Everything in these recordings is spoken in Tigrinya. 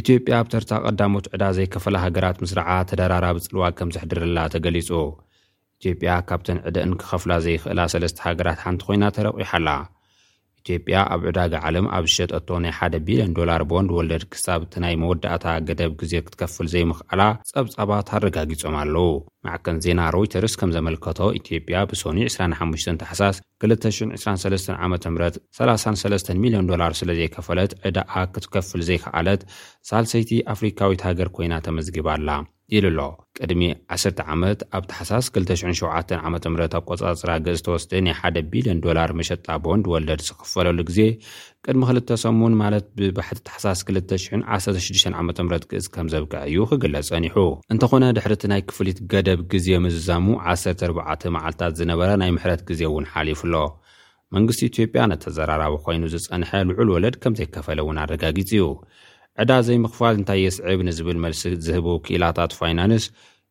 ኢትዮጵያ ኣብ ተርታ ቀዳሞት ዕዳ ዘይከፈላ ሃገራት ምስርዓ ተደራራቢ ጽልዋ ከም ዘሕድረላ ተገሊጹ። ኢትዮጵያ ካብተን ዕደኣን ክኸፍላ ዘይኽእላ ሰለስተ ሃገራት ሓንቲ ኮይና ተረቚሓ'ላ። ኢትዮጵያ ኣብ ዕዳጋ ዓለም ኣብ ዝሸጠቶ ናይ ሓደ ቢልዮን ዶላር ቦንድ ወለድ ክሳብ እቲ ናይ መወዳእታ ገደብ ግዜ ክትከፍል ዘይምኽኣላ ጸብጻባት ኣረጋጊጾም ኣለዉ። ማዕከን ዜና ሮይተርስ ከም ዘመልከቶ፣ ኢትዮጵያ ብሰኑይ ዕስራን ሓሙሽተን ታሕሳስ ክልተ ሽሕን ዕስራን ሰለስተን ዓመተ ምህረት ሰላሳን ሰለስተን ሚልዮን ዶላር ስለ ዘይከፈለት ዕዳኣ ክትከፍል ዘይከኣለት ሳልሰይቲ ኣፍሪካዊት ሃገር ኮይና ተመዝጊባ ኣላ። ኢሉ'ሎ። ቅድሚ ዓሰርተ ዓመት ኣብ ታሕሳስ ክልተ ሽሕን ሸውዓተን ዓመተ ምህረት ኣቆጻጽራ ግእዝ ዝተወስደ ናይ ሓደ ቢልዮን ዶላር መሸጣ ቦንድ ወለድ ዝኽፈለሉ ግዜ ቅድሚ ክልተ ሰሙን ማለት ብባሕቲ ታሕሳስ ክልተ ሽሕን ዓሰርተ ሽዱሽተን ዓመተ ምህረት ግእዝ ከም ዘብቅዐ እዩ ክግለጽ ጸኒሑ። እንተኾነ ድሕሪ'ቲ ናይ ክፍሊት ገደብ ግዜ ምዝዛሙ ዓሰርተ ኣርባዕተ መዓልታት ዝነበረ ናይ ምሕረት ግዜ እውን ሓሊፉ'ሎ። መንግስቲ ኢትዮጵያ ንተዘራራቢ ኮይኑ ዝፀንሐ ልዑል ወለድ ከምዘይከፈለ እውን ኣረጋጊፁ እዩ። ዕዳ ዘይምኽፋል እንታይ የስዕብ ንዝብል መልሲ ዝህቡ ክኢላታት ፋይናንስ፣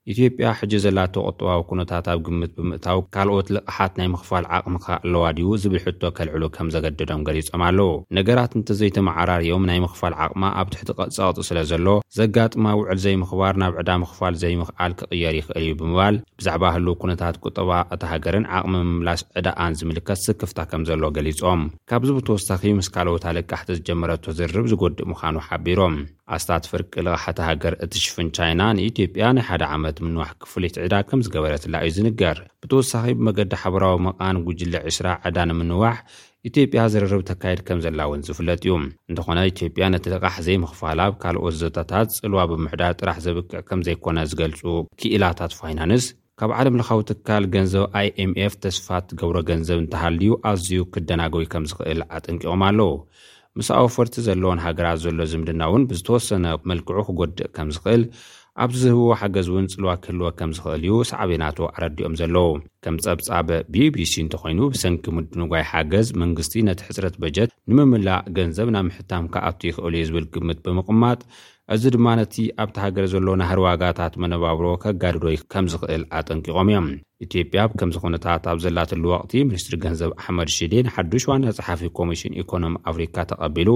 ኢትዮጵያ ሕጂ ዘላቶ ቁጠባዊ ኩነታት ኣብ ግምት ብምእታው ካልኦት ልቓሓት ናይ ምኽፋል ዓቕሚ ከ ኣለዋ ድዩ ዝብል ሕቶ ከልዕሉ ከምዘገደዶም ገሊፆም ኣለው። ነገራት እንተዘይተመዓራሪዮም ናይ ምኽፋል ዓቕማ ኣብ ትሕቲ ቐፃቕፂ ስለዘሎ ዘጋጥማ ውዕል ዘይምኽባር ናብ ዕዳ ምኽፋል ዘይምኽኣል ክቕየር ይኽእል እዩ ብምባል፣ ብዛዕባ ህሉው ኩነታት ቁጠባ እታ ሃገርን ዓቕሚ ምምላስ ዕዳኣን ዝምልከት ስክፍታ ከምዘሎ ገሊጾም። ካብዚ ብተወሳኺ ምስ ካልኦት ኣለቃሕቲ ዝጀመረቶ ዝርርብ ዝጎድእ ምዃኑ ሓቢሮም። ኣስታት ፍርቂ ልቓሕ እታ ሃገር እትሽፍን ቻይና ንኢትዮጵያ ናይ ሓደ ዓመት ምንዋሕ ክፍሊት ዕዳ ከምዝገበረትላ እዩ ዝንገር። ብተወሳኺ ብመገዲ ሓበራዊ መቓን ጉጅለ ዕስራ ዕዳ ንምንዋሕ ኢትዮጵያ ዝርርብ ተካይድ ከምዘላ እውን ዝፍለጥ እዩ። እንተኾነ ኢትዮጵያ ነቲ ልቓሕ ዘይምኽፋላ ኣብ ካልኦት ዘተታት ፅልዋ ብምሕዳር ጥራሕ ዘብቅዕ ከምዘይኮነ ዝገልፁ ክኢላታት ፋይናንስ፣ ካብ ዓለምለኻዊ ትካል ገንዘብ ኣይኤምኤፍ ተስፋ እትገብሮ ገንዘብ እንተሃልዩ ኣዝዩ ክደናጎይ ከምዝኽእል ኣጠንቂቖም ኣለው። ምስ ኣወፈርቲ ዘለወን ሃገራት ዘሎ ዝምድና እውን ብዝተወሰነ መልክዑ ክጎድእ ከም ዝኽእል፣ ኣብ ዝህብዎ ሓገዝ እውን ጽልዋ ክህልዎ ከም ዝኽእል እዩ ሳዕቤናቱ ኣረዲኦም ዘለዉ። ከም ጸብጻብ ቢቢሲ እንተኾይኑ፣ ብሰንኪ ምድንጓይ ሓገዝ፣ መንግስቲ ነቲ ሕጽረት በጀት ንምምላእ ገንዘብ ናብ ምሕታም ክኣቱ ይኽእል'ዩ ዝብል ግምት ብምቕማጥ፣ እዚ ድማ ነቲ ኣብታ ሃገር ዘሎ ናህሪ ዋጋታት መነባብሮ ከጋድዶ ከምዝኽእል ኣጠንቂቖም እዮም። ኢትዮጵያ ኣብ ከምዚ ኩነታት ኣብ ዘላትሉ ወቕቲ፣ ሚኒስትሪ ገንዘብ ኣሕመድ ሺዴ ንሓዱሽ ዋና ጸሓፊ ኮሚሽን ኢኮኖሚ ኣፍሪካ ተቐቢሉ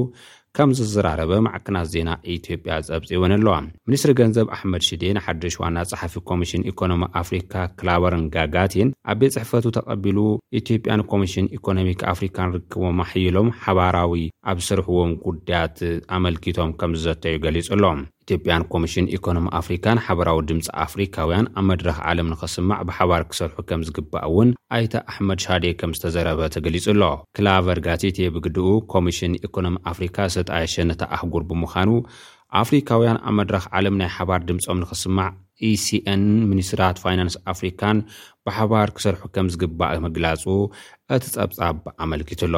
ከምዝዘራረበ ማዕከናት ዜና ኢትዮጵያ ጸብጺበን ኣለዋ። ሚኒስትሪ ገንዘብ ኣሕመድ ሺዴ ንሓዱሽ ዋና ጸሓፊ ኮሚሽን ኢኮኖሚ ኣፍሪካ ክላበር ንጋጋቲን ኣብ ቤት ጽሕፈቱ ተቐቢሉ ኢትዮጵያን ኮሚሽን ኢኮኖሚክ ኣፍሪካን ርክቦም ኣሕይሎም ሓባራዊ ኣብ ዝሰርሕዎም ጉዳያት ኣመልኪቶም ከም ዝዘተዩ ገሊጹ ኣሎ። ኢትዮጵያን ኮሚሽን ኢኮኖሚ ኣፍሪካን ሓበራዊ ድምፂ ኣፍሪካውያን ኣብ መድረኽ ዓለም ንኽስማዕ ብሓባር ክሰርሑ ከም ዝግባእ እውን ኣይተ ኣሕመድ ሻዴ ከም ዝተዘረበ ተገሊፁ ኣሎ። ክላቨር ጋቲቴ ብግድኡ ኮሚሽን ኢኮኖሚ ኣፍሪካ ዝተጣየሸ ነታ ኣህጉር ብምዃኑ ኣፍሪካውያን ኣብ መድረኽ ዓለም ናይ ሓባር ድምፆም ንኽስማዕ ኢሲኤን ሚኒስትራት ፋይናንስ ኣፍሪካን ብሓባር ክሰርሑ ከም ዝግባእ ምግላፁ እቲ ፀብፃብ ኣመልኪቱ ኣሎ።